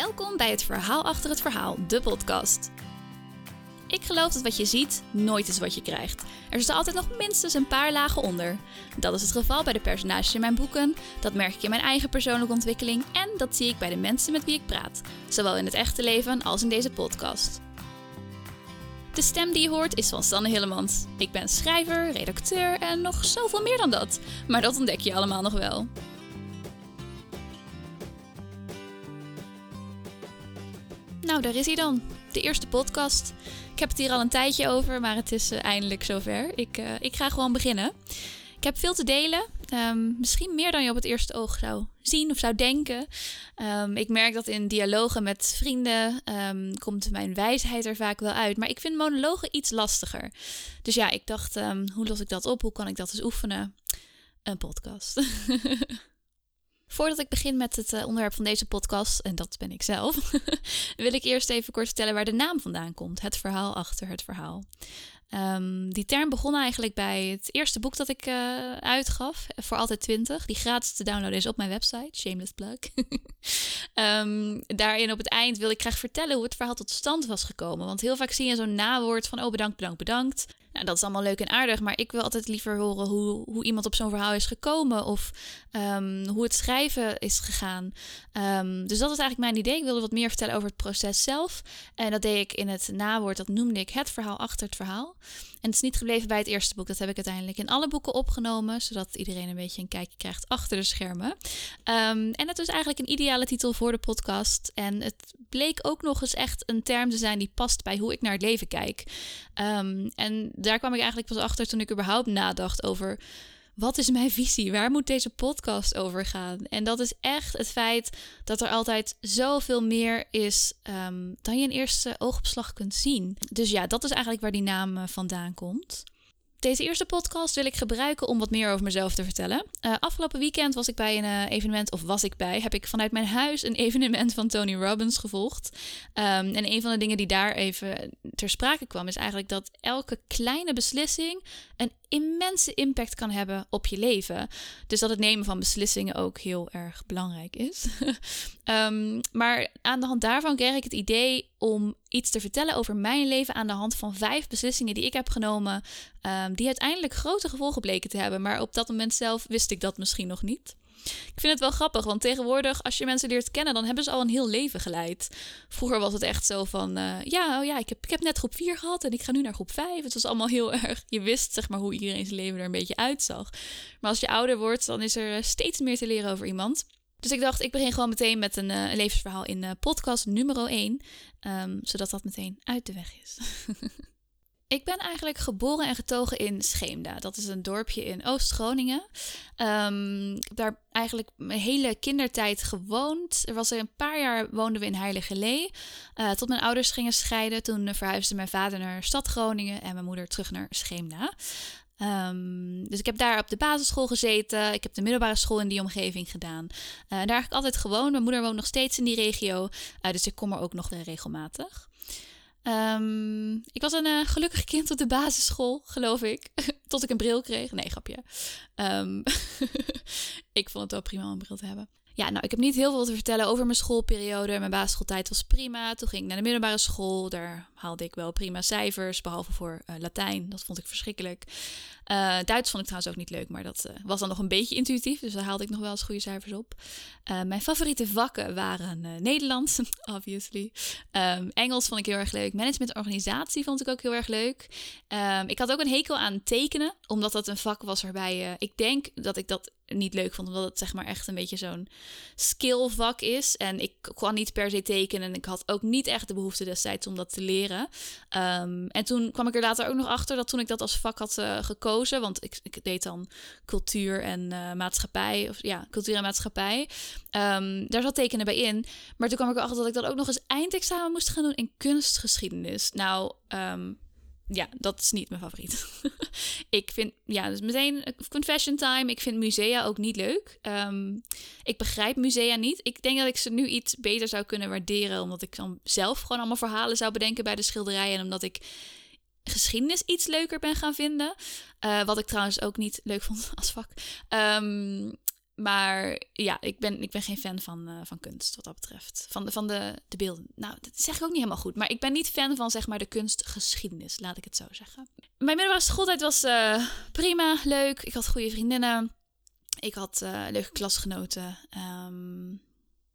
Welkom bij het Verhaal achter het verhaal, de podcast. Ik geloof dat wat je ziet nooit is wat je krijgt. Er zit altijd nog minstens een paar lagen onder. Dat is het geval bij de personages in mijn boeken, dat merk ik in mijn eigen persoonlijke ontwikkeling en dat zie ik bij de mensen met wie ik praat, zowel in het echte leven als in deze podcast. De stem die je hoort is van Sanne Hillemans. Ik ben schrijver, redacteur en nog zoveel meer dan dat. Maar dat ontdek je allemaal nog wel. Nou, daar is hij dan. De eerste podcast. Ik heb het hier al een tijdje over, maar het is uh, eindelijk zover. Ik, uh, ik ga gewoon beginnen. Ik heb veel te delen. Um, misschien meer dan je op het eerste oog zou zien of zou denken. Um, ik merk dat in dialogen met vrienden um, komt mijn wijsheid er vaak wel uit. Maar ik vind monologen iets lastiger. Dus ja, ik dacht, hoe los ik dat op? Hoe kan ik dat eens oefenen? Een podcast. Voordat ik begin met het uh, onderwerp van deze podcast, en dat ben ik zelf, wil ik eerst even kort vertellen waar de naam vandaan komt. Het verhaal achter het verhaal. Um, die term begon eigenlijk bij het eerste boek dat ik uh, uitgaf, Voor Altijd 20, die gratis te downloaden is op mijn website, shameless plug. um, daarin op het eind wil ik graag vertellen hoe het verhaal tot stand was gekomen. Want heel vaak zie je zo'n nawoord van, oh bedankt, bedankt, bedankt. Nou, dat is allemaal leuk en aardig, maar ik wil altijd liever horen hoe, hoe iemand op zo'n verhaal is gekomen of um, hoe het schrijven is gegaan. Um, dus dat is eigenlijk mijn idee. Ik wilde wat meer vertellen over het proces zelf. En dat deed ik in het nawoord, dat noemde ik het verhaal achter het verhaal. En het is niet gebleven bij het eerste boek. Dat heb ik uiteindelijk in alle boeken opgenomen, zodat iedereen een beetje een kijkje krijgt achter de schermen. Um, en het is eigenlijk een ideale titel voor de podcast. En het bleek ook nog eens echt een term te zijn die past bij hoe ik naar het leven kijk. Um, en daar kwam ik eigenlijk pas achter toen ik überhaupt nadacht over wat is mijn visie? Waar moet deze podcast over gaan? En dat is echt het feit dat er altijd zoveel meer is um, dan je in eerste oogopslag kunt zien. Dus ja, dat is eigenlijk waar die naam uh, vandaan komt. Deze eerste podcast wil ik gebruiken om wat meer over mezelf te vertellen. Uh, afgelopen weekend was ik bij een uh, evenement, of was ik bij, heb ik vanuit mijn huis een evenement van Tony Robbins gevolgd. Um, en een van de dingen die daar even ter sprake kwam, is eigenlijk dat elke kleine beslissing een immense impact kan hebben op je leven. Dus dat het nemen van beslissingen ook heel erg belangrijk is. um, maar aan de hand daarvan kreeg ik het idee om iets te vertellen over mijn leven aan de hand van vijf beslissingen die ik heb genomen, um, die uiteindelijk grote gevolgen bleken te hebben. Maar op dat moment zelf wist ik dat misschien nog niet. Ik vind het wel grappig, want tegenwoordig, als je mensen leert kennen, dan hebben ze al een heel leven geleid. Vroeger was het echt zo van: uh, ja, oh ja, ik heb, ik heb net groep 4 gehad en ik ga nu naar groep 5. Het was allemaal heel erg. Je wist zeg maar hoe iedereen zijn leven er een beetje uitzag. Maar als je ouder wordt, dan is er steeds meer te leren over iemand. Dus ik dacht, ik begin gewoon meteen met een, een levensverhaal in uh, podcast nummer 1. Um, zodat dat meteen uit de weg is. Ik ben eigenlijk geboren en getogen in Scheemda. Dat is een dorpje in Oost-Groningen. Um, daar eigenlijk mijn hele kindertijd gewoond. Er was er een paar jaar woonden we in Heiligelee. Uh, tot mijn ouders gingen scheiden. Toen verhuisde mijn vader naar stad Groningen en mijn moeder terug naar Scheemda. Um, dus ik heb daar op de basisschool gezeten. Ik heb de middelbare school in die omgeving gedaan. Uh, daar heb ik altijd gewoond. Mijn moeder woont nog steeds in die regio. Uh, dus ik kom er ook nog regelmatig. Um, ik was een uh, gelukkig kind op de basisschool, geloof ik. Tot ik een bril kreeg. Nee, grapje. Um, ik vond het wel prima om een bril te hebben. Ja, nou, ik heb niet heel veel te vertellen over mijn schoolperiode. Mijn basisschooltijd was prima. Toen ging ik naar de middelbare school. Daar haalde ik wel prima cijfers, behalve voor uh, Latijn. Dat vond ik verschrikkelijk. Uh, Duits vond ik trouwens ook niet leuk, maar dat uh, was dan nog een beetje intuïtief. Dus daar haalde ik nog wel eens goede cijfers op. Mijn favoriete vakken waren Nederlands, obviously. Um, Engels vond ik heel erg leuk. Management en organisatie vond ik ook heel erg leuk. Um, ik had ook een hekel aan tekenen, omdat dat een vak was waarbij ik denk dat ik dat niet leuk vond, omdat het zeg maar echt een beetje zo'n skillvak is. En ik kon niet per se tekenen en ik had ook niet echt de behoefte destijds om dat te leren. Um, en toen kwam ik er later ook nog achter dat toen ik dat als vak had uh, gekozen, want ik, ik, deed dan cultuur en uh, maatschappij, of ja, cultuur en maatschappij. Um, daar zat tekenen bij in. Maar toen kwam ik erachter dat ik dan ook nog eens eindexamen moest gaan doen in kunstgeschiedenis. Nou, um, ja, dat is niet mijn favoriet. ik vind, ja, dus meteen confession time. Ik vind musea ook niet leuk. Um, ik begrijp musea niet. Ik denk dat ik ze nu iets beter zou kunnen waarderen, omdat ik dan zelf gewoon allemaal verhalen zou bedenken bij de schilderijen. En omdat ik geschiedenis iets leuker ben gaan vinden. Uh, wat ik trouwens ook niet leuk vond als vak. Um, maar ja, ik ben, ik ben geen fan van, uh, van kunst wat dat betreft. Van de, van de, de beelden. Nou, dat zeg ik ook niet helemaal goed. Maar ik ben niet fan van zeg maar de kunstgeschiedenis, laat ik het zo zeggen. Mijn middelbare schooltijd was uh, prima, leuk. Ik had goede vriendinnen. Ik had uh, leuke klasgenoten. Um,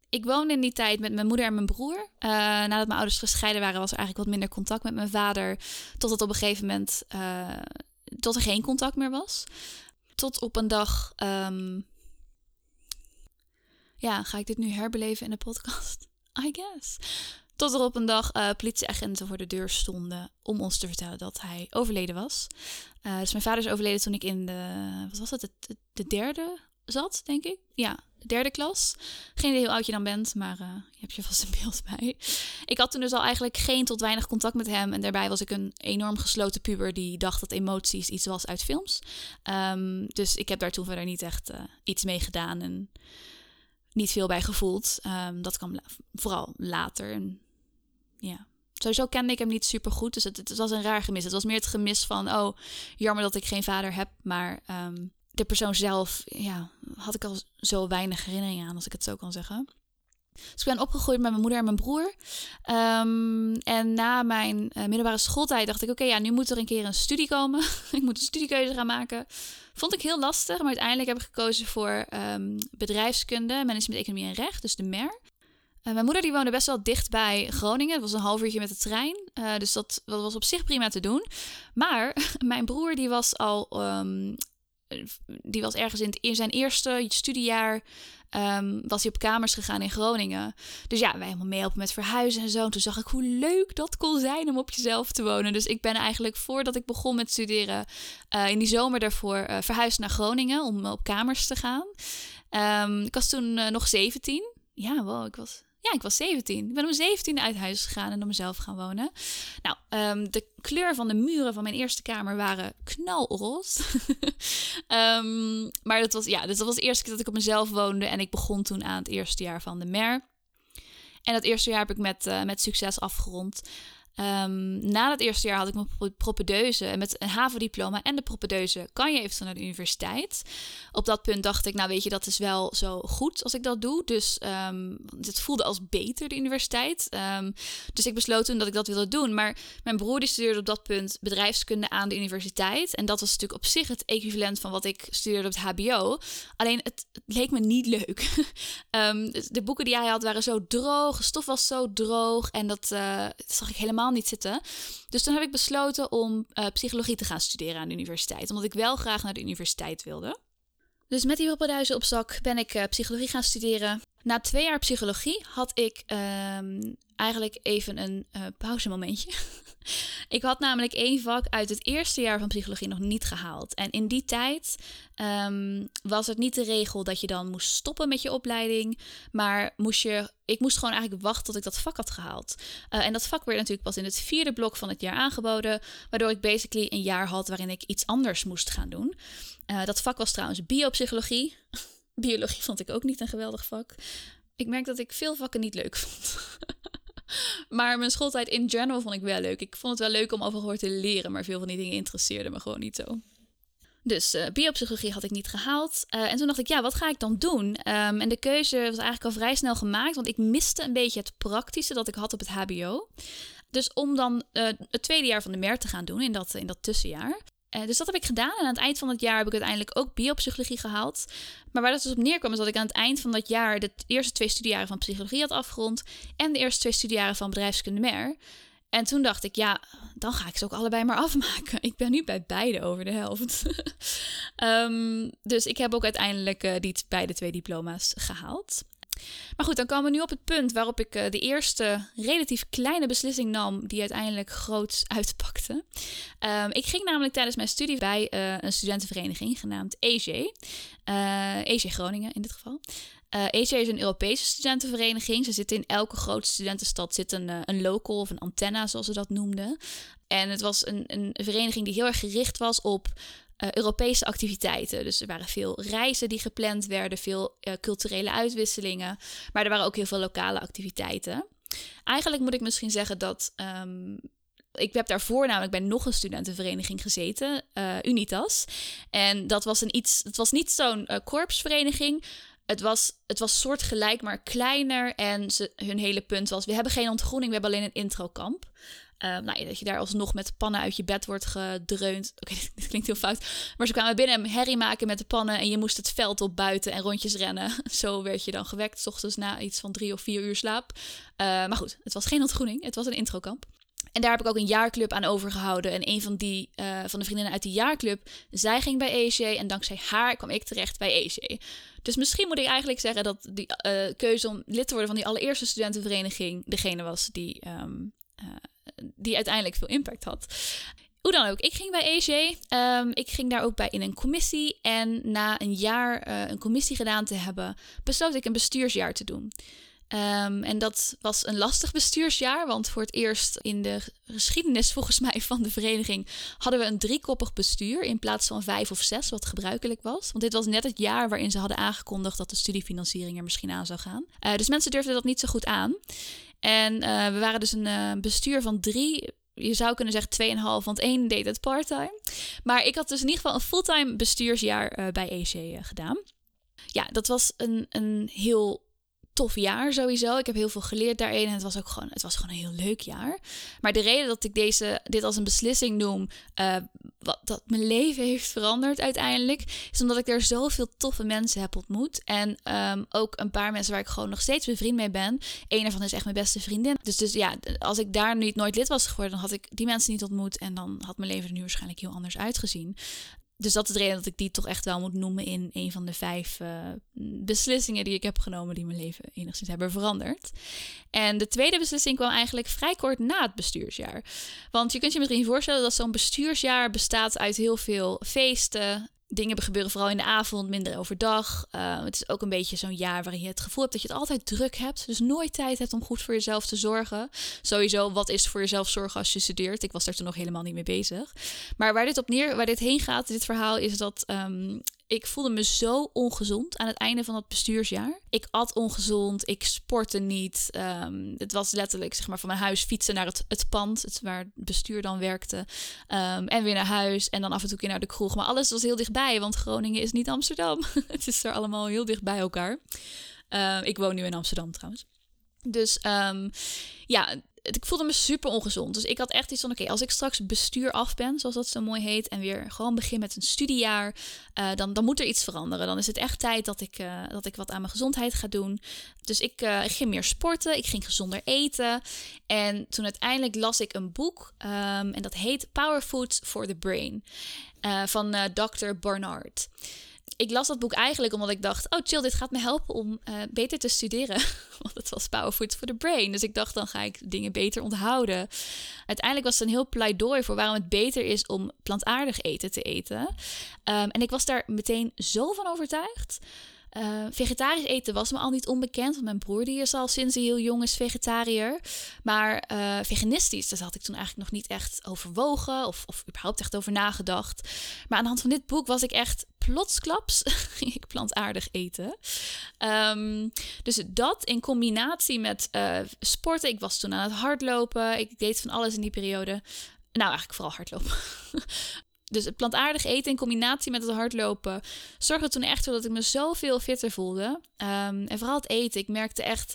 ik woonde in die tijd met mijn moeder en mijn broer. nadat mijn ouders gescheiden waren, was er eigenlijk wat minder contact met mijn vader. Totdat op een gegeven moment tot er geen contact meer was. Tot op een dag um, ja, ga ik dit nu herbeleven in de podcast? I guess. Tot er op een dag uh, politieagenten voor de deur stonden om ons te vertellen dat hij overleden was. Uh, dus mijn vader is overleden toen ik in de, wat was het, de, de derde zat, denk ik. Ja, de derde klas. Geen idee hoe oud je dan bent, maar uh, je hebt je vast een beeld bij. Ik had toen dus al eigenlijk geen tot weinig contact met hem. En daarbij was ik een enorm gesloten puber die dacht dat emoties iets was uit films. Um, dus ik heb daar toen verder niet echt iets mee gedaan. En niet veel bij gevoeld. Um, dat kwam vooral later. En ja, sowieso kende ik hem niet super goed. Dus het, het, was een raar gemis. Het was meer het gemis van, oh, jammer dat ik geen vader heb. Maar um, de persoon zelf, ja, had ik al zo weinig herinneringen aan, als ik het zo kan zeggen. Dus ik ben opgegroeid met mijn moeder en mijn broer. Um, en na mijn uh, middelbare schooltijd dacht ik: oké, ja, nu moet er een keer een studie komen. ik moet een studiekeuze gaan maken. Vond ik heel lastig, maar uiteindelijk heb ik gekozen voor um, bedrijfskunde, management, economie en recht, dus de MER. Uh, mijn moeder die woonde best wel dicht bij Groningen. Het was een half uurtje met de trein. Uh, dus dat, dat, was op zich prima te doen. Maar mijn broer die was al um, die was ergens in, in zijn eerste studiejaar um, was hij op kamers gegaan in Groningen. Dus ja, wij helemaal meehelpen met verhuizen en zo. En toen zag ik hoe leuk dat kon zijn om op jezelf te wonen. Dus ik ben eigenlijk voordat ik begon met studeren, uh, in die zomer daarvoor uh, verhuisd naar Groningen om op kamers te gaan. Um, ik was toen nog 17. Ja, wow, ik was ja, ik was 17. Ik ben om 17 uit huis gegaan en op mezelf gaan wonen. Nou, um, de kleur van de muren van mijn eerste kamer waren knalroze. um, maar dat was, ja, dus dat was de eerste keer dat ik op mezelf woonde. En ik begon toen aan het eerste jaar van de MER. En dat eerste jaar heb ik met, uh, met succes afgerond. Um, na dat eerste jaar had ik mijn propedeuse. En met een HAVO-diploma en de propedeuse kan je eventueel naar de universiteit. Op dat punt dacht ik, nou weet je, dat is wel zo goed als ik dat doe. Dus um, het voelde als beter, de universiteit. Um, dus ik besloot toen dat ik dat wilde doen. Maar mijn broer die studeerde op dat punt bedrijfskunde aan de universiteit. En dat was natuurlijk op zich het equivalent van wat ik studeerde op het HBO. Alleen het, leek me niet leuk. de boeken die hij had waren zo droog. De stof was zo droog. En dat, dat zag ik helemaal niet zitten. Dus toen heb ik besloten om uh, psychologie te gaan studeren aan de universiteit. Omdat ik wel graag naar de universiteit wilde. Dus met die hoppenduizen op zak ben ik uh, psychologie gaan studeren. Na twee jaar psychologie had ik um, eigenlijk even een uh, pauzemomentje. ik had namelijk één vak uit het eerste jaar van psychologie nog niet gehaald. En in die tijd um, was het niet de regel dat je dan moest stoppen met je opleiding. Maar moest je, ik moest gewoon eigenlijk wachten tot ik dat vak had gehaald. Uh, en dat vak werd natuurlijk pas in het vierde blok van het jaar aangeboden. Waardoor ik basically een jaar had waarin ik iets anders moest gaan doen. Uh, dat vak was trouwens biopsychologie. Biologie vond ik ook niet een geweldig vak. Ik merk dat ik veel vakken niet leuk vond. maar mijn schooltijd in general vond ik wel leuk. Ik vond het wel leuk om overhoor te leren, maar veel van die dingen interesseerden me gewoon niet zo. Dus uh, biopsychologie had ik niet gehaald. Uh, en toen dacht ik, ja, wat ga ik dan doen? Um, en de keuze was eigenlijk al vrij snel gemaakt, want ik miste een beetje het praktische dat ik had op het HBO. Dus om dan uh, het tweede jaar van de MER te gaan doen in dat, in dat tussenjaar, uh, dus dat heb ik gedaan. En aan het eind van het jaar heb ik uiteindelijk ook biopsychologie gehaald. Maar waar dat dus op neerkwam, is dat ik aan het eind van dat jaar de eerste twee studiejaren van psychologie had afgerond. En de eerste twee studiejaren van bedrijfskunde mer. En toen dacht ik, ja, dan ga ik ze ook allebei maar afmaken. Ik ben nu bij beide over de helft. um, dus ik heb ook uiteindelijk uh, die beide twee diploma's gehaald. Maar goed, dan komen we nu op het punt waarop ik uh, de eerste relatief kleine beslissing nam die uiteindelijk groots uitpakte. Um, ik ging namelijk tijdens mijn studie bij uh, een studentenvereniging genaamd EJ. Uh, EJ Groningen in dit geval. Uh, EJ is een Europese studentenvereniging. Ze zitten in elke grote studentenstad zit een, een local of een antenna, zoals ze dat noemden. En het was een, een vereniging die heel erg gericht was op uh, Europese activiteiten. Dus er waren veel reizen die gepland werden, veel uh, culturele uitwisselingen. Maar er waren ook heel veel lokale activiteiten. Eigenlijk moet ik misschien zeggen dat um, Ik heb daarvoor namelijk bij nog een studentenvereniging gezeten, uh, Unitas. En dat was, een iets, het was niet zo'n korpsvereniging. Het was, het was soortgelijk, maar kleiner. En ze, hun hele punt was: we hebben geen ontgroening, we hebben alleen een introkamp. Uh, nou, dat je daar alsnog met pannen uit je bed wordt gedreund. Oké, dit klinkt heel fout. Maar ze kwamen binnen en herrie maken met de pannen. En je moest het veld op buiten en rondjes rennen. Zo werd je dan gewekt, s ochtends na iets van drie of vier uur slaap. Uh, maar goed, het was geen ontgroening. Het was een introkamp. En daar heb ik ook een jaarclub aan overgehouden. En een van, die, uh, van de vriendinnen uit die jaarclub, zij ging bij ESJ. En dankzij haar kwam ik terecht bij ESJ. Dus misschien moet ik eigenlijk zeggen dat die uh, keuze om lid te worden van die allereerste studentenvereniging degene was die um, die uiteindelijk veel impact had. Hoe dan ook, ik ging bij. Um, ehm, ik ging daar ook bij in een commissie. En na een jaar uh, een commissie gedaan te hebben, besloot ik een bestuursjaar te doen. Um, en dat was een lastig bestuursjaar, want voor het eerst in de geschiedenis volgens mij van de vereniging hadden we een driekoppig bestuur in plaats van vijf of zes, wat gebruikelijk was. Want dit was net het jaar waarin ze hadden aangekondigd dat de studiefinanciering er misschien aan zou gaan. Uh, dus mensen durfden dat niet zo goed aan. En uh, we waren dus een uh, bestuur van drie. Je zou kunnen zeggen tweeënhalf, want één deed het parttime. Maar ik had dus in ieder geval een fulltime bestuursjaar bij EC gedaan. Ja, dat was een, een heel tof jaar sowieso. Ik heb heel veel geleerd daarin en het was ook gewoon, het was gewoon een heel leuk jaar. Maar de reden dat ik deze, dit als een beslissing noem, uh, wat, dat mijn leven heeft veranderd uiteindelijk, is omdat ik er zoveel toffe mensen heb ontmoet. En um, ook een paar mensen waar ik gewoon nog steeds bevriend mee ben. Een daarvan is echt mijn beste vriendin. Dus, dus ja, als ik daar niet nooit lid was geworden, dan had ik die mensen niet ontmoet en dan had mijn leven er nu waarschijnlijk heel anders uitgezien dus dat is de reden dat ik die toch echt wel moet noemen in een van de vijf uh, beslissingen die ik heb genomen die mijn leven enigszins hebben veranderd. En de tweede beslissing kwam eigenlijk vrij kort na het bestuursjaar. Want je kunt je misschien voorstellen dat zo'n bestuursjaar bestaat uit heel veel feesten, dingen gebeuren vooral in de avond, minder overdag. Uh, het is ook een beetje zo'n jaar waarin je het gevoel hebt dat je het altijd druk hebt. Dus nooit tijd hebt om goed voor jezelf te zorgen. Sowieso, wat is voor jezelf zorgen als je studeert? Ik was daar toen nog helemaal niet mee bezig. Maar waar dit op neer, waar dit heen gaat, dit verhaal, is dat um, ik voelde me zo ongezond aan het einde van het bestuursjaar. Ik at ongezond, ik sportte niet. Um, het was letterlijk zeg maar, van mijn huis fietsen naar het, het pand, het, waar het bestuur dan werkte. Um, en weer naar huis en dan af en toe keer naar de kroeg. Maar alles was heel dichtbij, want Groningen is niet Amsterdam. het is er allemaal heel dicht bij elkaar. Uh, ik woon nu in Amsterdam trouwens. Dus ja, ik voelde me super ongezond. Dus ik had echt iets van: oké, als ik straks bestuur af ben, zoals dat zo mooi heet, en weer gewoon begin met een studiejaar, uh, dan, dan moet er iets veranderen. Dan is het echt tijd dat ik, uh, dat ik wat aan mijn gezondheid ga doen. Dus ik, uh, ik ging meer sporten, ik ging gezonder eten. En toen uiteindelijk las ik een boek, um, en dat heet Power Foods for the Brain van Dr. Barnard ik las dat boek eigenlijk omdat ik dacht: oh, chill, dit gaat me helpen om uh, beter te studeren. Want het was Power Food for the Brain. Dus ik dacht: dan ga ik dingen beter onthouden. Uiteindelijk was het een heel pleidooi voor waarom het beter is om plantaardig eten te eten. Um, en ik was daar meteen zo van overtuigd. Uh, vegetarisch eten was me al niet onbekend, want mijn broer die is al sinds hij heel jong is vegetariër. Maar uh, veganistisch, daar had ik toen eigenlijk nog niet echt overwogen of, of überhaupt echt over nagedacht. Maar aan de hand van dit boek was ik echt plotsklaps ik plantaardig eten. Um, dus dat in combinatie met uh, sporten. Ik was toen aan het hardlopen. Ik deed van alles in die periode. Nou, eigenlijk vooral hardlopen. Dus het plantaardig eten in combinatie met het hardlopen zorgde toen echt voor dat ik me zoveel fitter voelde. Um, en vooral het eten. Ik merkte echt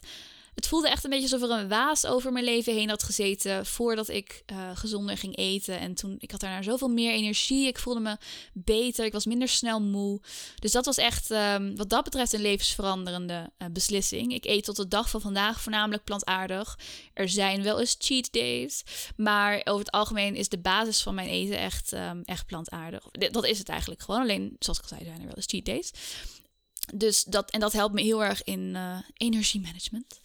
het voelde echt een beetje alsof er een waas over mijn leven heen had gezeten voordat ik uh, gezonder ging eten. En toen, ik had daarna zoveel meer energie. Ik voelde me beter. Ik was minder snel moe. Dus dat was echt, um, wat dat betreft, een levensveranderende uh, beslissing. Ik eet tot de dag van vandaag voornamelijk plantaardig. Er zijn wel eens cheat days. Maar over het algemeen is de basis van mijn eten echt, um, echt plantaardig. Dat is het eigenlijk gewoon. Alleen, zoals ik al zei, zijn er wel eens cheat days. Dus dat, en dat helpt me heel erg in uh, energiemanagement.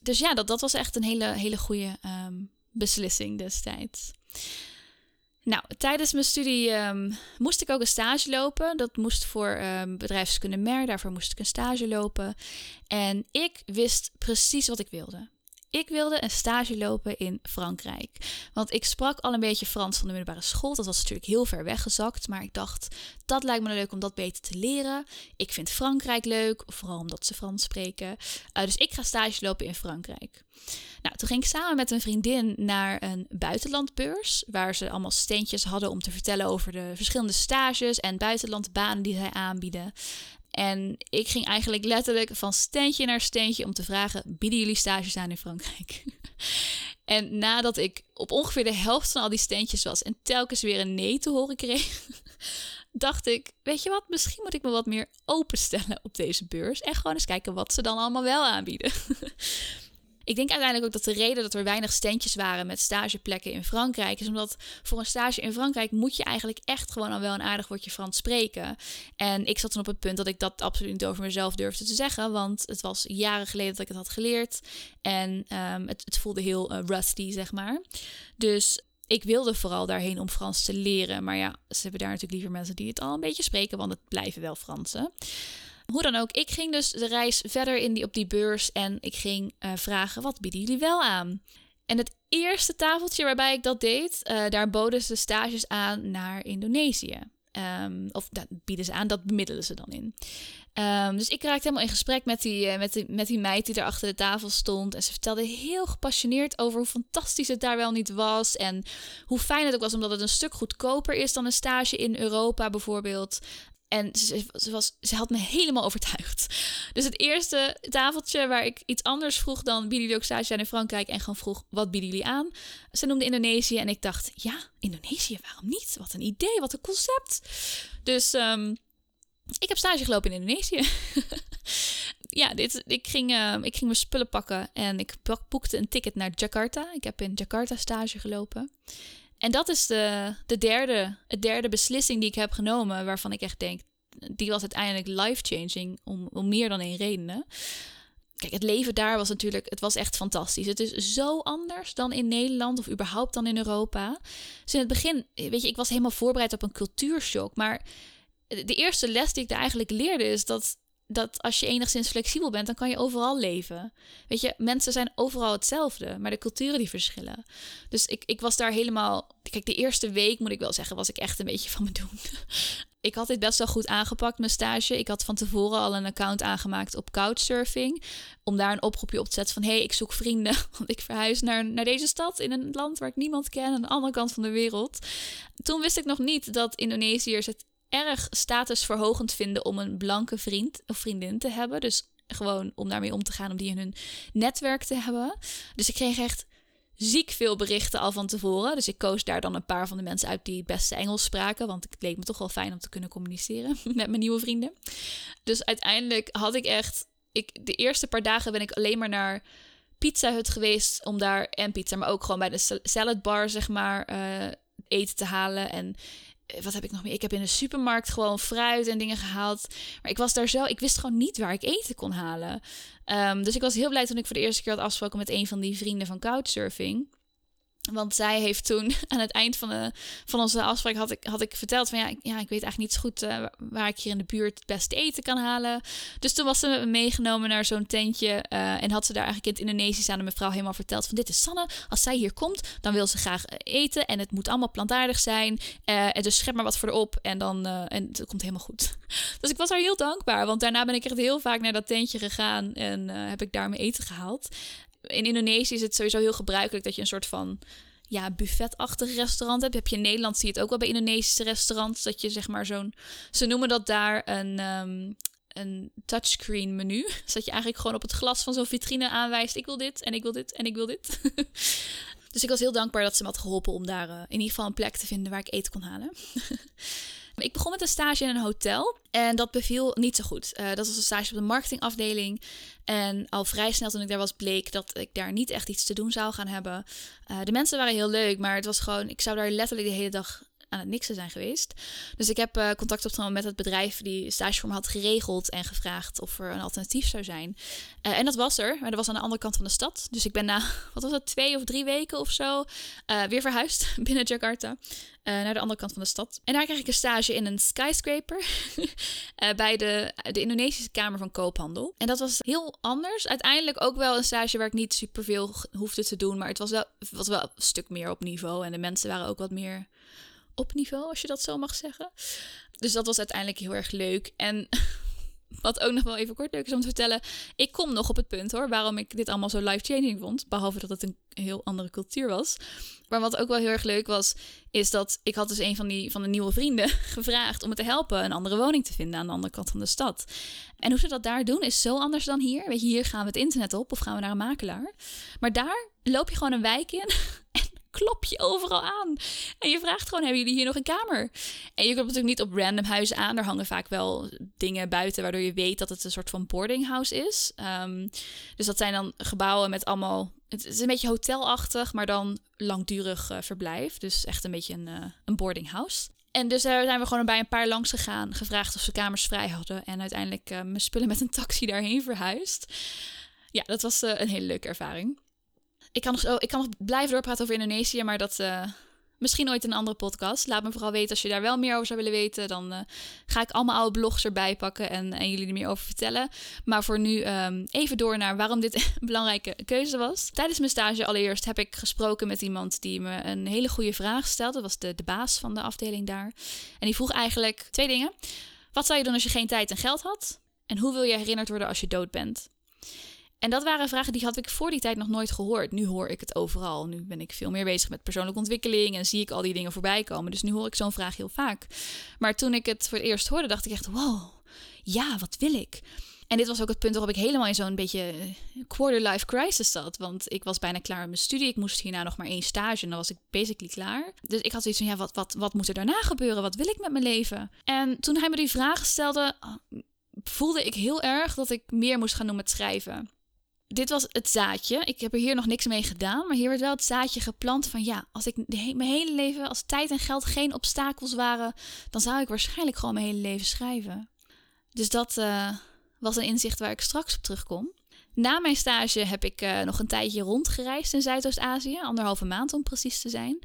Dus ja, dat, dat was echt een hele, hele goede um, beslissing destijds. Nou, tijdens mijn studie um, moest ik ook een stage lopen. Dat moest voor um, bedrijfskunde MER. Daarvoor moest ik een stage lopen. En ik wist precies wat ik wilde. Ik wilde een stage lopen in Frankrijk. Want ik sprak al een beetje Frans van de middelbare school. Dat was natuurlijk heel ver weggezakt. Maar ik dacht, dat lijkt me leuk om dat beter te leren. Ik vind Frankrijk leuk, vooral omdat ze Frans spreken. Uh, dus ik ga stage lopen in Frankrijk. Nou, toen ging ik samen met een vriendin naar een buitenlandbeurs. Waar ze allemaal steentjes hadden om te vertellen over de verschillende stages en buitenlandbanen die zij aanbieden. En ik ging eigenlijk letterlijk van steentje naar steentje om te vragen: bieden jullie stages aan in Frankrijk? en nadat ik op ongeveer de helft van al die steentjes was en telkens weer een nee te horen kreeg, dacht ik: weet je wat, misschien moet ik me wat meer openstellen op deze beurs en gewoon eens kijken wat ze dan allemaal wel aanbieden. Ik denk uiteindelijk ook dat de reden dat er weinig standjes waren met stageplekken in Frankrijk is omdat voor een stage in Frankrijk moet je eigenlijk echt gewoon al wel een aardig woordje Frans spreken. En ik zat toen op het punt dat ik dat absoluut niet over mezelf durfde te zeggen, want het was jaren geleden dat ik het had geleerd en um, het, het, voelde heel uh, rusty, zeg maar. Dus ik wilde vooral daarheen om Frans te leren. Maar ja, ze hebben daar natuurlijk liever mensen die het al een beetje spreken, want het blijven wel Fransen. Hoe dan ook, ik ging dus de reis verder in die, op die beurs en ik ging uh, vragen: wat bieden jullie wel aan? En het eerste tafeltje waarbij ik dat deed, uh, daar boden ze stages aan naar Indonesië. Um, of dat bieden ze aan, dat bemiddelen ze dan in. Um, dus ik raakte helemaal in gesprek met die, uh, met, die, met die meid die daar achter de tafel stond. En ze vertelde heel gepassioneerd over hoe fantastisch het daar wel niet was. En hoe fijn het ook was, omdat het een stuk goedkoper is dan een stage in Europa bijvoorbeeld. En ze, was, ze had me helemaal overtuigd. Dus het eerste tafeltje waar ik iets anders vroeg dan bieden jullie ook stage zijn in Frankrijk en gewoon vroeg wat bieden jullie aan. Ze noemde Indonesië en ik dacht ja, Indonesië, waarom niet? Wat een idee, wat een concept. Dus um, ik heb stage gelopen in Indonesië. ja, dit, ik, ging, uh, ik ging mijn spullen pakken en ik boekte een ticket naar Jakarta. Ik heb in Jakarta stage gelopen. En dat is de, de derde, de derde beslissing die ik heb genomen, waarvan ik echt denk, die was uiteindelijk life-changing om, om meer dan één reden. Kijk, het leven daar was natuurlijk, het was echt fantastisch. Het is zo anders dan in Nederland of überhaupt dan in Europa. Dus in het begin, weet je, ik was helemaal voorbereid op een cultuurshock. Maar de eerste les die ik daar eigenlijk leerde is dat dat als je enigszins flexibel bent, dan kan je overal leven. Weet je, mensen zijn overal hetzelfde, maar de culturen die verschillen. Dus ik, ik was daar helemaal. Kijk, de eerste week moet ik wel zeggen, was ik echt een beetje van me doen. ik had dit best wel goed aangepakt, mijn stage. Ik had van tevoren al een account aangemaakt op Couchsurfing. Om daar een oproepje op te zetten van: hé, hey, ik zoek vrienden. Want ik verhuis naar, naar deze stad in een land waar ik niemand ken, aan de andere kant van de wereld. Toen wist ik nog niet dat Indonesiërs het erg statusverhogend vinden om een blanke vriend of vriendin te hebben. Dus gewoon om daarmee om te gaan, om die in hun netwerk te hebben. Dus ik kreeg echt ziek veel berichten al van tevoren. Dus ik koos daar dan een paar van de mensen uit die het beste Engels spraken. Want het leek me toch wel fijn om te kunnen communiceren met mijn nieuwe vrienden. Dus uiteindelijk had ik echt. Ik, de eerste paar dagen ben ik alleen maar naar Pizza Hut geweest. Om daar en pizza, maar ook gewoon bij de salad bar, zeg maar, uh, eten te halen. En eh, wat heb ik nog meer? Ik heb in de supermarkt gewoon fruit en dingen gehaald. Maar ik was daar zo, ik wist gewoon niet waar ik eten kon halen. Um, dus ik was heel blij toen ik voor de eerste keer had afgesproken met een van die vrienden van Couchsurfing. Want zij heeft toen aan het eind van, de, van onze afspraak had ik, had ik verteld van ja, ik, ja, ik weet eigenlijk niet zo goed uh, waar ik hier in de buurt het beste eten kan halen. Dus toen was ze meegenomen naar zo'n tentje uh, en had ze daar eigenlijk in het Indonesisch aan de mevrouw helemaal verteld van dit is Sanne, als zij hier komt, dan wil ze graag eten en het moet allemaal plantaardig zijn. En dus schep maar wat voor op en dan en het komt helemaal goed. Dus ik was haar heel dankbaar, want daarna ben ik echt heel vaak naar dat tentje gegaan en heb ik daar mijn eten gehaald in Indonesië is het sowieso heel gebruikelijk dat je een soort van ja, buffetachtig restaurant hebt. Heb je in Nederland zie je het ook wel bij Indonesische restaurants. Dat je zeg maar zo'n. Ze noemen dat daar een. Um, een touchscreen menu. Dus dat je eigenlijk gewoon op het glas van zo'n vitrine aanwijst: ik wil dit en ik wil dit en ik wil dit. dus ik was heel dankbaar dat ze me had geholpen om daar uh, in ieder geval een plek te vinden waar ik eten kon halen. Ik begon met een stage in een hotel en dat beviel niet zo goed. Uh, dat was een stage op de marketingafdeling. En al vrij snel toen ik daar was, bleek dat ik daar niet echt iets te doen zou gaan hebben. Uh, de mensen waren heel leuk, maar het was gewoon, ik zou daar letterlijk de hele dag aan het niksen zijn geweest. Dus ik heb uh, contact opgenomen met het bedrijf die stage voor me had geregeld en gevraagd of er een alternatief zou zijn. Uh, en dat was er, maar dat was aan de andere kant van de stad. Dus ik ben na, wat was het, twee of drie weken of zo, uh, weer verhuisd binnen Jakarta. Naar de andere kant van de stad. En daar kreeg ik een stage in een skyscraper bij de, de Indonesische Kamer van Koophandel. En dat was heel anders. Uiteindelijk ook wel een stage waar ik niet superveel hoefde te doen, maar het was wel, was wel een stuk meer op niveau. En de mensen waren ook wat meer op niveau, als je dat zo mag zeggen. Dus dat was uiteindelijk heel erg leuk. En wat ook nog wel even kort leuk is om te vertellen. Ik kom nog op het punt hoor, waarom ik dit allemaal zo life-changing vond. Behalve dat het een heel andere cultuur was. Maar wat ook wel heel erg leuk was, is dat ik had dus een van, die, van de nieuwe vrienden gevraagd om me te helpen een andere woning te vinden aan de andere kant van de stad. En hoe ze dat daar doen is zo anders dan hier. Weet je, hier gaan we het internet op of gaan we naar een makelaar. Maar daar loop je gewoon een wijk in klop je overal aan. En je vraagt gewoon, hebben jullie hier nog een kamer? En je komt natuurlijk niet op random huizen aan. Er hangen vaak wel dingen buiten waardoor je weet dat het een soort van boarding house is. Um, dus dat zijn dan gebouwen met allemaal... Het is een beetje hotelachtig, maar dan langdurig uh, verblijf. Dus echt een beetje een, uh, een boarding house. En dus zijn we gewoon bij een paar langs gegaan, gevraagd of ze kamers vrij hadden. En uiteindelijk uh, mijn spullen met een taxi daarheen verhuisd. Ja, dat was een hele leuke ervaring ik kan, nog, ik kan nog blijven doorpraten over Indonesië, maar dat uh, misschien ooit een andere podcast. Laat me vooral weten als je daar wel meer over zou willen weten. Dan uh, ga ik allemaal oude blogs erbij pakken en, en jullie er meer over vertellen. Maar voor nu um, even door naar waarom dit een belangrijke keuze was. Tijdens mijn stage allereerst heb ik gesproken met iemand die me een hele goede vraag stelde. Dat was de, de baas van de afdeling daar. En die vroeg eigenlijk twee dingen. Wat zou je doen als je geen tijd en geld had? En hoe wil je herinnerd worden als je dood bent? En dat waren vragen die had ik voor die tijd nog nooit gehoord. Nu hoor ik het overal. Nu ben ik veel meer bezig met persoonlijke ontwikkeling en zie ik al die dingen voorbij komen. Dus nu hoor ik zo'n vraag heel vaak. Maar toen ik het voor het eerst hoorde, dacht ik echt: wow, ja, wat wil ik? En dit was ook het punt waarop ik helemaal in zo'n beetje eh, quarter-life crisis zat. Want ik was bijna klaar met mijn studie. Ik moest hierna nog maar één stage en dan was ik basically klaar. Dus ik had zoiets van, ja, wat, wat, wat moet er daarna gebeuren? Wat wil ik met mijn leven? En toen hij me die vragen stelde, voelde ik heel erg dat ik meer moest gaan doen met schrijven dit was het zaadje. Ik heb er hier nog niks mee gedaan, maar hier werd wel het zaadje geplant van ja, als ik mijn hele leven, als tijd en geld geen obstakels waren, dan zou ik waarschijnlijk gewoon mijn hele leven schrijven. Dus dat uh, was een inzicht waar ik straks op terugkom. Na mijn stage heb ik uh, nog een tijdje rondgereisd in Zuidoost-Azië, anderhalve maand om precies te zijn.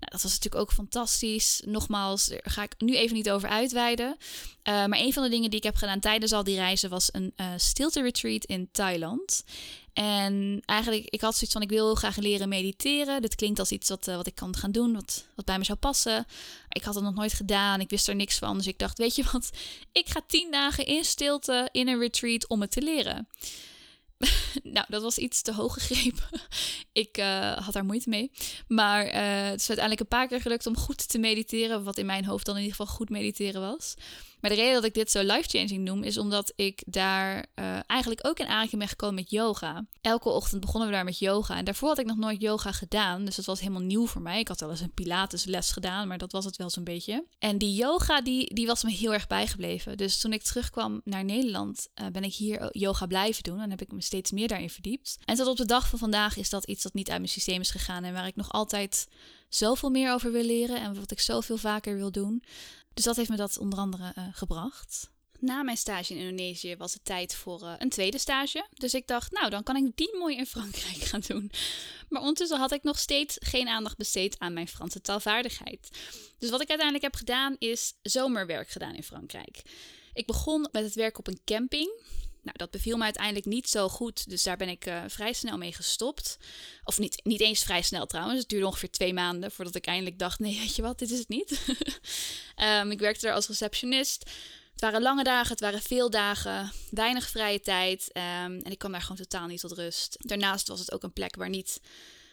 Nou, dat was natuurlijk ook fantastisch. Nogmaals, daar ga ik nu even niet over uitweiden. Uh, maar een van de dingen die ik heb gedaan tijdens al die reizen was een uh, stilte retreat in Thailand. En eigenlijk, ik had zoiets van, ik wil graag leren mediteren. Dit klinkt als iets wat, wat ik kan gaan doen, wat, wat bij me zou passen. Ik had het nog nooit gedaan, ik wist er niks van. Dus ik dacht, weet je wat, ik ga tien dagen in stilte in een retreat om het te leren. nou, dat was iets te hoog gegrepen. ik uh, had daar moeite mee. Maar uh, het is uiteindelijk een paar keer gelukt om goed te mediteren. Wat in mijn hoofd dan in ieder geval goed mediteren was. Maar de reden dat ik dit zo life-changing noem, is omdat ik daar uh, eigenlijk ook in aanraking ben gekomen met yoga. Elke ochtend begonnen we daar met yoga. En daarvoor had ik nog nooit yoga gedaan. Dus dat was helemaal nieuw voor mij. Ik had wel eens een Pilatesles gedaan, maar dat was het wel zo'n beetje. En die yoga, die, die was me heel erg bijgebleven. Dus toen ik terugkwam naar Nederland, uh, ben ik hier yoga blijven doen. En heb ik me steeds meer daarin verdiept. En tot op de dag van vandaag is dat iets dat niet uit mijn systeem is gegaan. En waar ik nog altijd zoveel meer over wil leren. En wat ik zoveel vaker wil doen. Dus dat heeft me dat onder andere uh, gebracht. Na mijn stage in Indonesië was het tijd voor uh, een tweede stage. Dus ik dacht, nou, dan kan ik die mooi in Frankrijk gaan doen. Maar ondertussen had ik nog steeds geen aandacht besteed aan mijn Franse taalvaardigheid. Dus wat ik uiteindelijk heb gedaan, is zomerwerk gedaan in Frankrijk. Ik begon met het werk op een camping. Nou, dat beviel me uiteindelijk niet zo goed, dus daar ben ik uh, vrij snel mee gestopt. Of niet, niet eens vrij snel trouwens, het duurde ongeveer twee maanden voordat ik eindelijk dacht, nee, weet je wat, dit is het niet. um, ik werkte daar als receptionist. Het waren lange dagen, het waren veel dagen, weinig vrije tijd um, en ik kwam daar gewoon totaal niet tot rust. Daarnaast was het ook een plek waar niet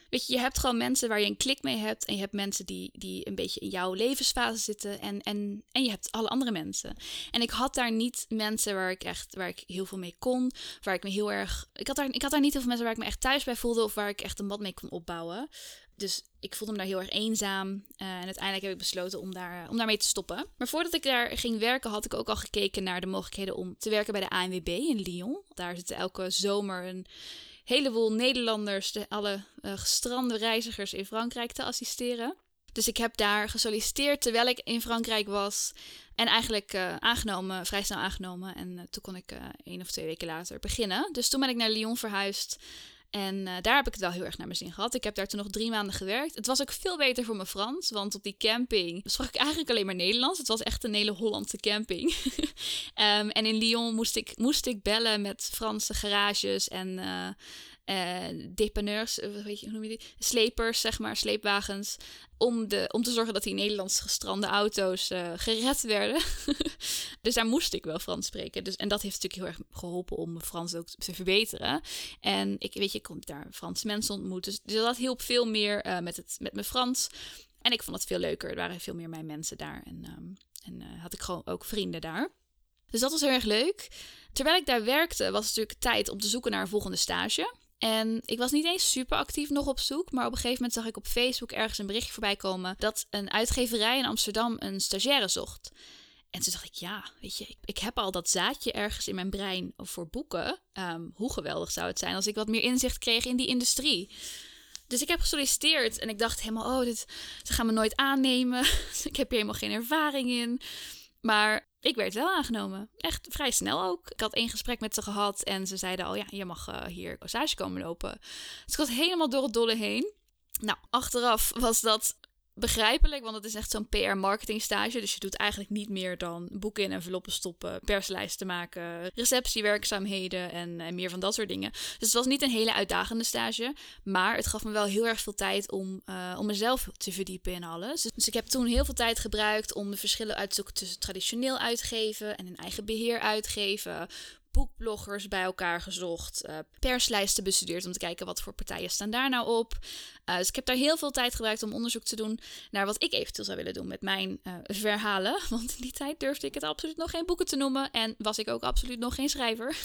Weet je, je hebt gewoon mensen waar je een klik mee hebt. En je hebt mensen die, die een beetje in jouw levensfase zitten. En, en, en je hebt alle andere mensen. En ik had daar niet mensen waar ik echt waar ik heel veel mee kon. Waar ik me heel erg. Ik had daar, ik had daar niet heel veel mensen waar ik me echt thuis bij voelde. Of waar ik echt een bad mee kon opbouwen. Dus ik voelde me daar heel erg eenzaam. Uh, en uiteindelijk heb ik besloten om, daar, om daarmee te stoppen. Maar voordat ik daar ging werken, had ik ook al gekeken naar de mogelijkheden om te werken bij de ANWB in Lyon. Daar zitten elke zomer een heleboel Nederlanders, de, alle uh, gestrande reizigers in Frankrijk te assisteren. Dus ik heb daar gesolliciteerd terwijl ik in Frankrijk was. En eigenlijk uh, aangenomen, vrij snel aangenomen. En uh, toen kon ik één of twee weken later beginnen. Dus toen ben ik naar Lyon verhuisd. En daar heb ik het wel heel erg naar mijn zin gehad. Ik heb daar toen nog drie maanden gewerkt. Het was ook veel beter voor mijn Frans. Want op die camping sprak ik eigenlijk alleen maar Nederlands. Het was echt een hele Hollandse camping. um, en in Lyon moest ik, moest ik bellen met Franse garages en uh, depanneurs, eh, weet je, hoe noem je die? Slepers, zeg maar, sleepwagens. Om, de, om te zorgen dat die Nederlands gestrande auto's uh, gered werden. dus daar moest ik wel Frans spreken. Dus, en dat heeft natuurlijk heel erg geholpen om mijn Frans ook te verbeteren. En ik weet je, ik kon daar Franse mensen ontmoeten. Dus, dus dat hielp veel meer uh, met, het, met mijn Frans. En ik vond het veel leuker. Er waren veel meer mijn mensen daar. En, um, en had ik gewoon ook vrienden daar. Dus dat was heel erg leuk. Terwijl ik daar werkte, was het natuurlijk tijd om te zoeken naar een volgende stage. En ik was niet eens super actief nog op zoek, maar op een gegeven moment zag ik op Facebook ergens een berichtje voorbij komen dat een uitgeverij in Amsterdam een stagiaire zocht. En toen dacht ik, ja, weet je, ik, heb al dat zaadje ergens in mijn brein voor boeken. Um, hoe geweldig zou het zijn als ik wat meer inzicht kreeg in die industrie. Dus ik heb gesolliciteerd en ik dacht helemaal, oh, dit, ze gaan me nooit aannemen. ik heb hier helemaal geen ervaring in. Maar ik werd wel aangenomen. Echt vrij snel ook. Ik had één gesprek met ze gehad en ze zeiden al, ja, je mag uh, hier stage komen lopen. Dus ik was helemaal door het dolle heen. Nou, achteraf was dat begrijpelijk, want het is echt zo'n PR-marketing stage. Dus je doet eigenlijk niet meer dan boeken in enveloppen stoppen, perslijsten maken, receptiewerkzaamheden en, en, meer van dat soort dingen. Dus het was niet een hele uitdagende stage, maar het gaf me wel heel erg veel tijd om, uh, om mezelf te verdiepen in alles. Dus ik heb toen heel veel tijd gebruikt om de verschillen uit te zoeken tussen traditioneel uitgeven en een eigen beheer uitgeven, boekbloggers bij elkaar gezocht, uh, perslijsten bestudeerd om te kijken wat voor partijen staan daar nou op. Uh, dus ik heb daar heel veel tijd gebruikt om onderzoek te doen naar wat ik eventueel zou willen doen met mijn uh, verhalen. Want in die tijd durfde ik het absoluut nog geen boeken te noemen en was ik ook absoluut nog geen schrijver.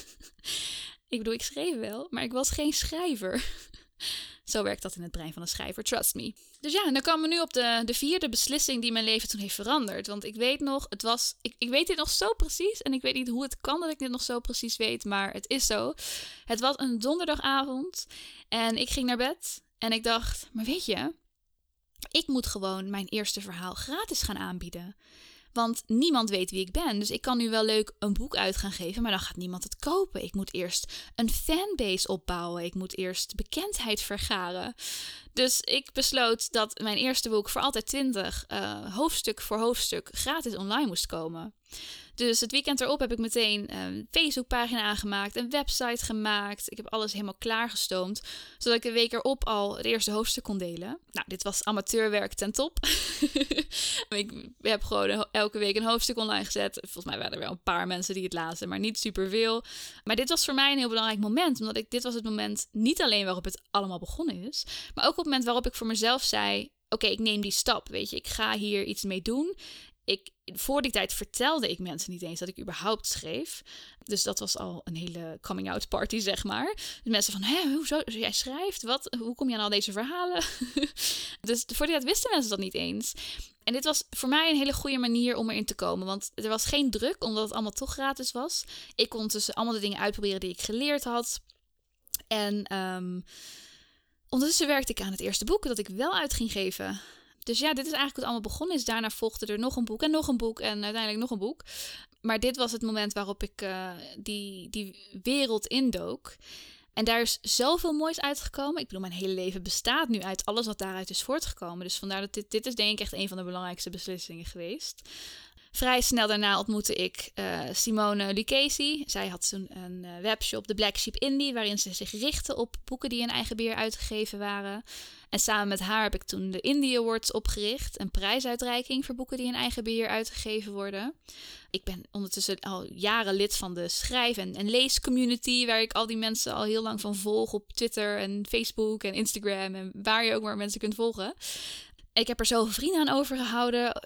ik bedoel, ik schreef wel, maar ik was geen schrijver. Zo werkt dat in het brein van een schrijver, trust me. Dus ja, dan komen we nu op de, de vierde beslissing die mijn leven toen heeft veranderd. Want ik weet nog, het was. Ik, ik weet dit nog zo precies. En ik weet niet hoe het kan dat ik dit nog zo precies weet, maar het is zo. Het was een donderdagavond. En ik ging naar bed. En ik dacht, maar weet je, ik moet gewoon mijn eerste verhaal gratis gaan aanbieden. Want niemand weet wie ik ben. Dus ik kan nu wel leuk een boek uit gaan geven, maar dan gaat niemand het kopen. Ik moet eerst een fanbase opbouwen. Ik moet eerst bekendheid vergaren. Dus ik besloot dat mijn eerste boek voor altijd 20 uh, hoofdstuk voor hoofdstuk gratis online moest komen. Dus het weekend erop heb ik meteen een Facebookpagina aangemaakt, een website gemaakt. Ik heb alles helemaal klaargestoomd, zodat ik de week erop al het eerste hoofdstuk kon delen. Nou, dit was amateurwerk ten top. ik heb gewoon elke week een hoofdstuk online gezet. Volgens mij waren er wel een paar mensen die het lazen, maar niet superveel. Maar dit was voor mij een heel belangrijk moment, omdat ik, dit was het moment niet alleen waarop het allemaal begonnen is, maar ook op moment waarop ik voor mezelf zei: Oké, ik neem die stap. Weet je, ik ga hier iets mee doen ik, voor die tijd vertelde ik mensen niet eens dat ik überhaupt schreef. Dus dat was al een hele coming-out party, zeg maar. Dus mensen van, hè, hoezo? Jij schrijft? Wat? Hoe kom je aan al deze verhalen? dus voor die tijd wisten mensen dat niet eens. En dit was voor mij een hele goede manier om erin te komen. Want er was geen druk, omdat het allemaal toch gratis was. Ik kon tussen allemaal de dingen uitproberen die ik geleerd had. En um, ondertussen werkte ik aan het eerste boek dat ik wel uit ging geven. Dus ja, dit is eigenlijk wat allemaal begonnen is. Daarna volgde er nog een boek en nog een boek en uiteindelijk nog een boek. Maar dit was het moment waarop ik uh, die, die wereld indook. En daar is zoveel moois uitgekomen. Ik bedoel, mijn hele leven bestaat nu uit alles wat daaruit is voortgekomen. Dus vandaar dat dit, dit is denk ik echt een van de belangrijkste beslissingen geweest. Vrij snel daarna ontmoette ik uh, Simone Lucchesi. Zij had toen een uh, webshop, de Black Sheep Indie, waarin ze zich richtte op boeken die in eigen beheer uitgegeven waren. En samen met haar heb ik toen de Indie Awards opgericht, een prijsuitreiking voor boeken die in eigen beheer uitgegeven worden. Ik ben ondertussen al jaren lid van de schrijf- en, en leescommunity, waar ik al die mensen al heel lang van volg op Twitter en Facebook en Instagram en waar je ook maar mensen kunt volgen. Ik heb er zoveel vrienden aan overgehouden.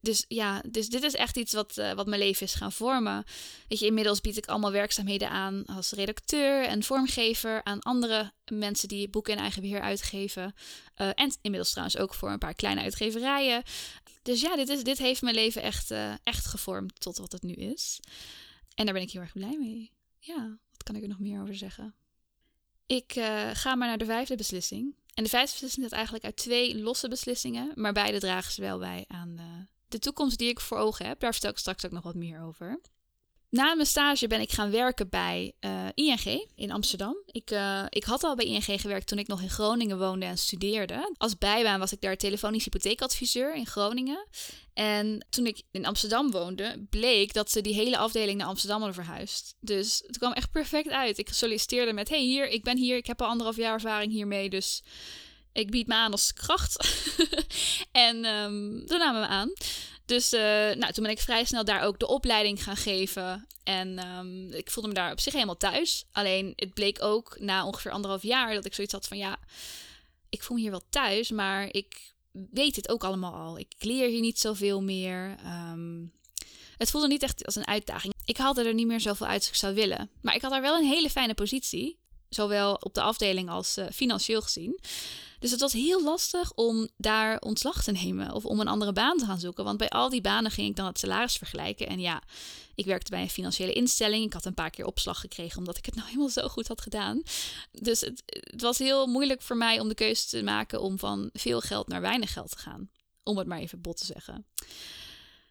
Dus ja, dus dit is echt iets wat, uh, wat mijn leven is gaan vormen. Weet je, inmiddels bied ik allemaal werkzaamheden aan als redacteur en vormgever aan andere mensen die boeken in eigen beheer uitgeven. Uh, en inmiddels trouwens ook voor een paar kleine uitgeverijen. Dus ja, dit, is, dit heeft mijn leven echt, uh, echt gevormd tot wat het nu is. En daar ben ik heel erg blij mee. Ja, wat kan ik er nog meer over zeggen? Ik ga maar naar de vijfde beslissing. En de vijfde beslissing staat eigenlijk uit twee losse beslissingen, maar beide dragen ze wel bij aan uh, de toekomst die ik voor ogen heb. Daar vertel ik straks ook nog wat meer over. Na mijn stage ben ik gaan werken bij eh, ING in Amsterdam. Ik, uh, ik had al bij ING gewerkt toen ik nog in Groningen woonde en studeerde. Als bijbaan was ik daar telefonisch hypotheekadviseur in Groningen. En toen ik in Amsterdam woonde, bleek dat ze die hele afdeling naar Amsterdam hadden verhuisd. Dus het kwam echt perfect uit. Ik solliciteerde met: hey, hier, ik ben hier, ik heb al anderhalf jaar ervaring hiermee. Dus ik bied me aan als kracht. en um, toen namen we aan. Dus uh, nou, toen ben ik vrij snel daar ook de opleiding gaan geven. En um, ik voelde me daar op zich helemaal thuis. Alleen het bleek ook na ongeveer anderhalf jaar dat ik zoiets had van ja, ik voel me hier wel thuis, maar ik weet het ook allemaal al. Ik leer hier niet zoveel meer. Um, het voelde niet echt als een uitdaging. Ik haalde er niet meer zoveel uit als ik zou willen. Maar ik had daar wel een hele fijne positie. Zowel op de afdeling als uh, financieel gezien. Dus het was heel lastig om daar ontslag te nemen of om een andere baan te gaan zoeken. Want bij al die banen ging ik dan het salaris vergelijken. En ja, ik werkte bij een financiële instelling. Ik had een paar keer opslag gekregen omdat ik het nou helemaal zo goed had gedaan. Dus het, het was heel moeilijk voor mij om de keuze te maken om van veel geld naar weinig geld te gaan. Om het maar even bot te zeggen.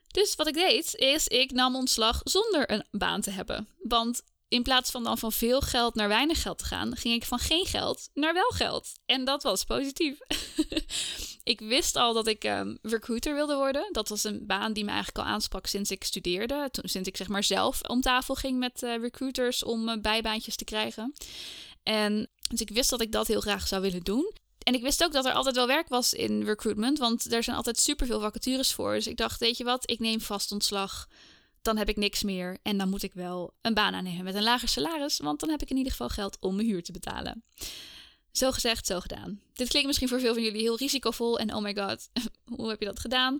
Dus wat ik deed, is ik nam ontslag zonder een baan te hebben. Want in plaats van dan van veel geld naar weinig geld te gaan, ging ik van geen geld naar wel geld. En dat was positief. ik wist al dat ik um, recruiter wilde worden. Dat was een baan die me eigenlijk al aansprak sinds ik studeerde. Toen, sinds ik zeg maar zelf om tafel ging met uh, recruiters om uh, bijbaantjes te krijgen. En dus ik wist dat ik dat heel graag zou willen doen. En ik wist ook dat er altijd wel werk was in recruitment, want er zijn altijd superveel vacatures voor. Dus ik dacht, weet je wat, ik neem vast ontslag dan heb ik niks meer en dan moet ik wel een baan aannemen met een lager salaris, want dan heb ik in ieder geval geld om mijn huur te betalen. Zo gezegd, zo gedaan. Dit klinkt misschien voor veel van jullie heel risicovol en oh my god, hoe heb je dat gedaan?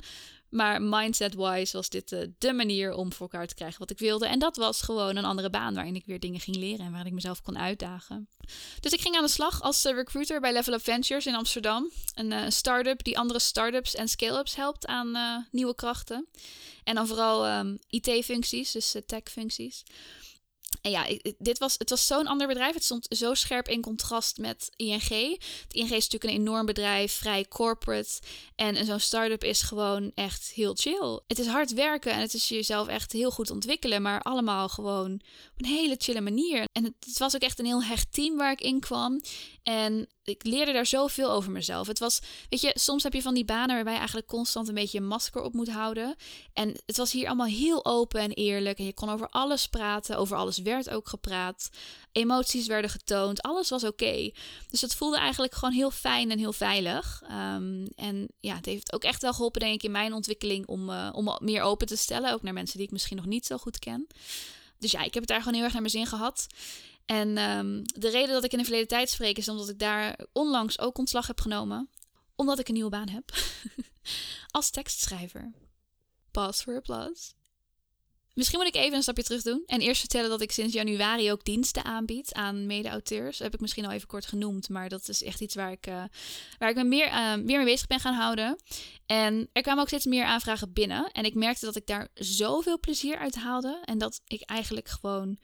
Maar mindset-wise was dit uh, de manier om voor elkaar te krijgen wat ik wilde. En dat was gewoon een andere baan waarin ik weer dingen ging leren en waarin ik mezelf kon uitdagen. Dus ik ging aan de slag als uh, recruiter bij Level Up Ventures in Amsterdam. Een uh, start-up die andere start-ups en scale-ups helpt aan nieuwe krachten. En dan vooral um, IT-functies, dus tech-functies. Ja, dit was, het was zo'n ander bedrijf. Het stond zo scherp in contrast met ING. Het ING is natuurlijk een enorm bedrijf, vrij corporate. En zo'n start-up is gewoon echt heel chill. Het is hard werken en het is jezelf echt heel goed ontwikkelen. Maar allemaal gewoon op een hele chille manier. En het, het was ook echt een heel hecht team waar ik in kwam. En ik leerde daar zoveel over mezelf. Het was, weet je, soms heb je van die banen waarbij je eigenlijk constant een beetje een masker op moet houden. En het was hier allemaal heel open en eerlijk. En je kon over alles praten. Over alles werd ook gepraat. Emoties werden getoond. Alles was oké. Dus het voelde eigenlijk gewoon heel fijn en heel veilig. Um, en ja, het heeft ook echt wel geholpen, denk ik, in mijn ontwikkeling om, uh, om meer open te stellen. Ook naar mensen die ik misschien nog niet zo goed ken. Dus ja, ik heb het daar gewoon heel erg naar mijn zin gehad. En um, de reden dat ik in de verleden tijd spreek is omdat ik daar onlangs ook ontslag heb genomen. Omdat ik een nieuwe baan heb. Als tekstschrijver. Pause for applause. Misschien moet ik even een stapje terug doen. En eerst vertellen dat ik sinds januari ook diensten aanbied aan mede-auteurs. Heb ik misschien al even kort genoemd. Maar dat is echt iets waar ik, uh, waar ik me meer, uh, meer mee bezig ben gaan houden. En er kwamen ook steeds meer aanvragen binnen. En ik merkte dat ik daar zoveel plezier uit haalde. En dat ik eigenlijk gewoon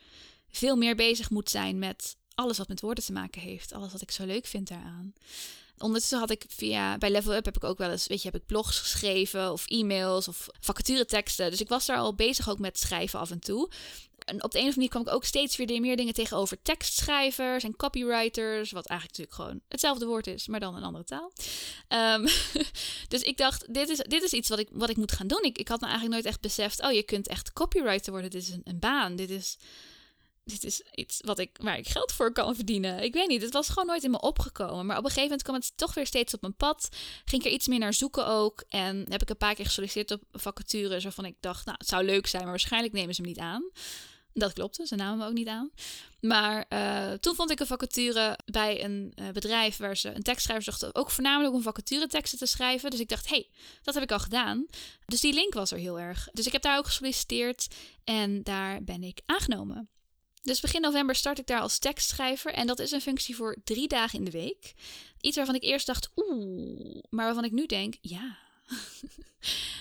veel meer bezig moet zijn met alles wat met woorden te maken heeft. Alles wat ik zo leuk vind daaraan. Ondertussen had ik via bij Level Up heb ik ook wel eens, weet je, heb ik blogs geschreven of e-mails of vacatureteksten. Dus ik was daar al bezig ook met schrijven af en toe. En op de een of andere manier kwam ik ook steeds weer meer dingen tegenover tekstschrijvers en copywriters. Wat eigenlijk natuurlijk gewoon hetzelfde woord is, maar dan een andere taal. Um, dus ik dacht, dit is, dit is iets wat ik, wat ik moet gaan doen. Ik, ik had me eigenlijk nooit echt beseft, oh, je kunt echt copywriter worden. Dit is een, een baan. Dit is dit is iets wat ik, waar ik geld voor kan verdienen. Ik weet niet, het was gewoon nooit in me opgekomen. Maar op een gegeven moment kwam het toch weer steeds op mijn pad. Ging ik er iets meer naar zoeken ook. En heb ik een paar keer gesolliciteerd op vacatures waarvan ik dacht, nou, het zou leuk zijn, maar waarschijnlijk nemen ze me niet aan. Dat klopte, ze namen me ook niet aan. Maar uh, toen vond ik een vacature bij een uh, bedrijf waar ze een tekstschrijver zochten. Ook voornamelijk om vacatureteksten te schrijven. Dus ik dacht, hé, hey, dat heb ik al gedaan. Dus die link was er heel erg. Dus ik heb daar ook gesolliciteerd en daar ben ik aangenomen. Dus begin november start ik daar als tekstschrijver en dat is een functie voor drie dagen in de week. Iets waarvan ik eerst dacht, oeh, maar waarvan ik nu denk, ja.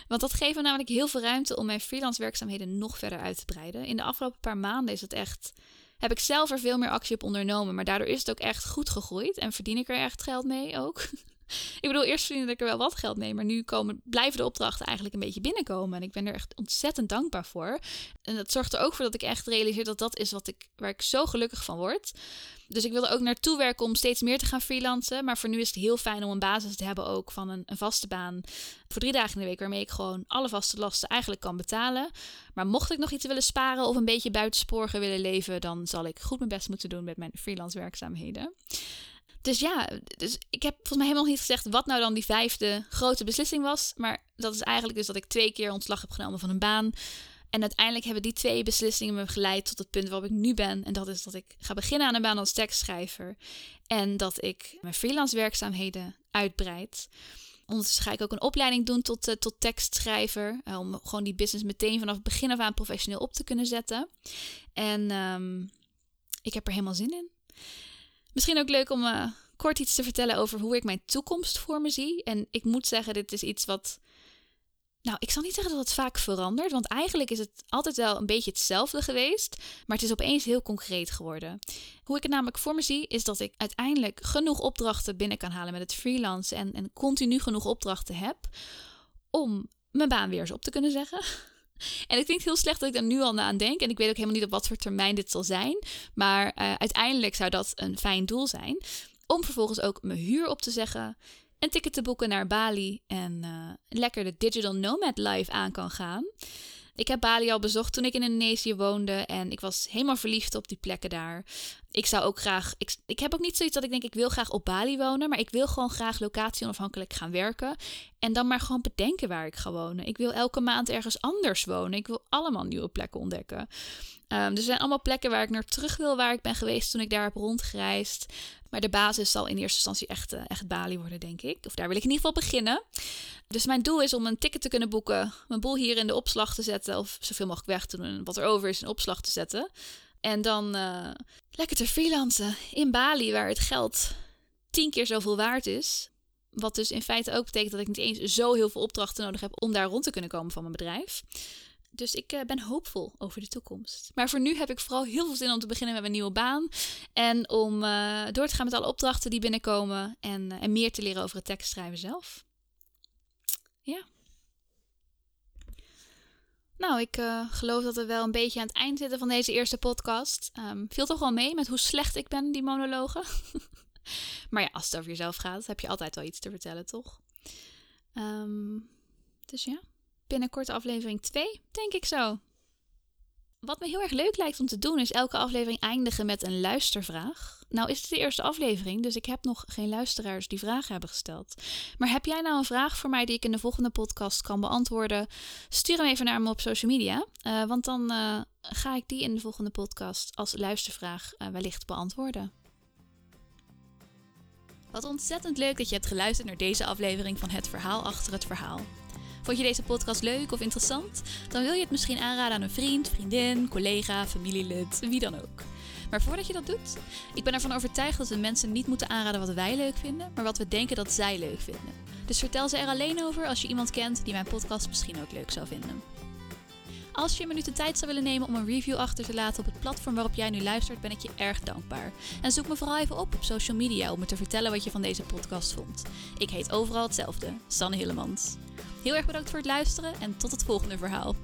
Want dat geeft me namelijk heel veel ruimte om mijn freelance werkzaamheden nog verder uit te breiden. In de afgelopen paar maanden is het echt heb ik zelf er veel meer actie op ondernomen. Maar daardoor is het ook echt goed gegroeid en verdien ik er echt geld mee ook. ik bedoel, eerst verdiende ik er wel wat geld mee, maar nu komen, blijven de opdrachten eigenlijk een beetje binnenkomen. En ik ben er echt ontzettend dankbaar voor. En dat zorgt er ook voor dat ik echt realiseer dat dat is wat ik, waar ik zo gelukkig van word. Dus ik wil er ook naartoe werken om steeds meer te gaan freelancen. Maar voor nu is het heel fijn om een basis te hebben ook van een, een vaste baan voor drie dagen in de week. Waarmee ik gewoon alle vaste lasten eigenlijk kan betalen. Maar mocht ik nog iets willen sparen of een beetje buitensporen willen leven, dan zal ik goed mijn best moeten doen met mijn freelance werkzaamheden. Dus ja, dus ik heb volgens mij helemaal niet gezegd wat nou dan die vijfde grote beslissing was. Maar dat is eigenlijk dus dat ik twee keer ontslag heb genomen van een baan. En uiteindelijk hebben die twee beslissingen me geleid tot het punt waarop ik nu ben. En dat is dat ik ga beginnen aan een baan als tekstschrijver. En dat ik mijn freelance werkzaamheden uitbreid. Ondertussen ga ik ook een opleiding doen tot, uh, tot tekstschrijver. Uh, om gewoon die business meteen vanaf het begin af aan professioneel op te kunnen zetten. En um, ik heb er helemaal zin in. Misschien ook leuk om uh, kort iets te vertellen over hoe ik mijn toekomst voor me zie. En ik moet zeggen, dit is iets wat. Nou, ik zal niet zeggen dat het vaak verandert, want eigenlijk is het altijd wel een beetje hetzelfde geweest, maar het is opeens heel concreet geworden. Hoe ik het namelijk voor me zie, is dat ik uiteindelijk genoeg opdrachten binnen kan halen met het freelancen en, en continu genoeg opdrachten heb om mijn baan weer eens op te kunnen zeggen. En het heel slecht dat ik daar nu al aan denk. En ik weet ook helemaal niet op wat voor termijn dit zal zijn. Maar uh, uiteindelijk zou dat een fijn doel zijn. Om vervolgens ook mijn huur op te zeggen. Een ticket te boeken naar Bali. En uh, lekker de Digital Nomad Life aan kan gaan. Ik heb Bali al bezocht toen ik in Indonesië woonde. En ik was helemaal verliefd op die plekken daar. Ik zou ook graag. Ik, ik heb ook niet zoiets dat ik denk, ik wil graag op Bali wonen. Maar ik wil gewoon graag locatie onafhankelijk gaan werken. En dan maar gewoon bedenken waar ik ga wonen. Ik wil elke maand ergens anders wonen. Ik wil allemaal nieuwe plekken ontdekken. Um, er zijn allemaal plekken waar ik naar terug wil, waar ik ben geweest toen ik daar heb rondgereisd. Maar de basis zal in eerste instantie echt, uh, echt Bali worden, denk ik. Of daar wil ik in ieder geval beginnen. Dus mijn doel is om een ticket te kunnen boeken, mijn boel hier in de opslag te zetten, of zoveel mogelijk weg te doen en wat er over is in opslag te zetten. En dan uh, lekker te freelancen in Bali, waar het geld tien keer zoveel waard is. Wat dus in feite ook betekent dat ik niet eens zo heel veel opdrachten nodig heb om daar rond te kunnen komen van mijn bedrijf. Dus ik uh, ben hoopvol over de toekomst. Maar voor nu heb ik vooral heel veel zin om te beginnen met mijn nieuwe baan. En om uh, door te gaan met alle opdrachten die binnenkomen. En, uh, en meer te leren over het tekstschrijven zelf. Ja. Nou, ik geloof dat we wel een beetje aan het eind zitten van deze eerste podcast. Um, viel toch wel mee met hoe slecht ik ben, die monologen. maar ja, als het over jezelf gaat, heb je altijd wel iets te vertellen, toch? Um, dus ja binnenkort aflevering 2, denk ik zo. Wat me heel erg leuk lijkt om te doen is elke aflevering eindigen met een luistervraag. Nou is het de eerste aflevering, dus ik heb nog geen luisteraars die vragen hebben gesteld. Maar heb jij nou een vraag voor mij die ik in de volgende podcast kan beantwoorden? Stuur hem even naar me op social media, uh, want dan uh, ga ik die in de volgende podcast als luistervraag uh, wellicht beantwoorden. Wat ontzettend leuk dat je hebt geluisterd naar deze aflevering van Het Verhaal achter het Verhaal. Vond je deze podcast leuk of interessant? Dan wil je het misschien aanraden aan een vriend, vriendin, collega, familielid, wie dan ook. Maar voordat je dat doet, ik ben ervan overtuigd dat we mensen niet moeten aanraden wat wij leuk vinden, maar wat we denken dat zij leuk vinden. Dus vertel ze er alleen over als je iemand kent die mijn podcast misschien ook leuk zou vinden. Als je een minuut de tijd zou willen nemen om een review achter te laten op het platform waarop jij nu luistert, ben ik je erg dankbaar. En zoek me vooral even op op social media om me te vertellen wat je van deze podcast vond. Ik heet overal hetzelfde, Sanne Hillemans. Heel erg bedankt voor het luisteren en tot het volgende verhaal.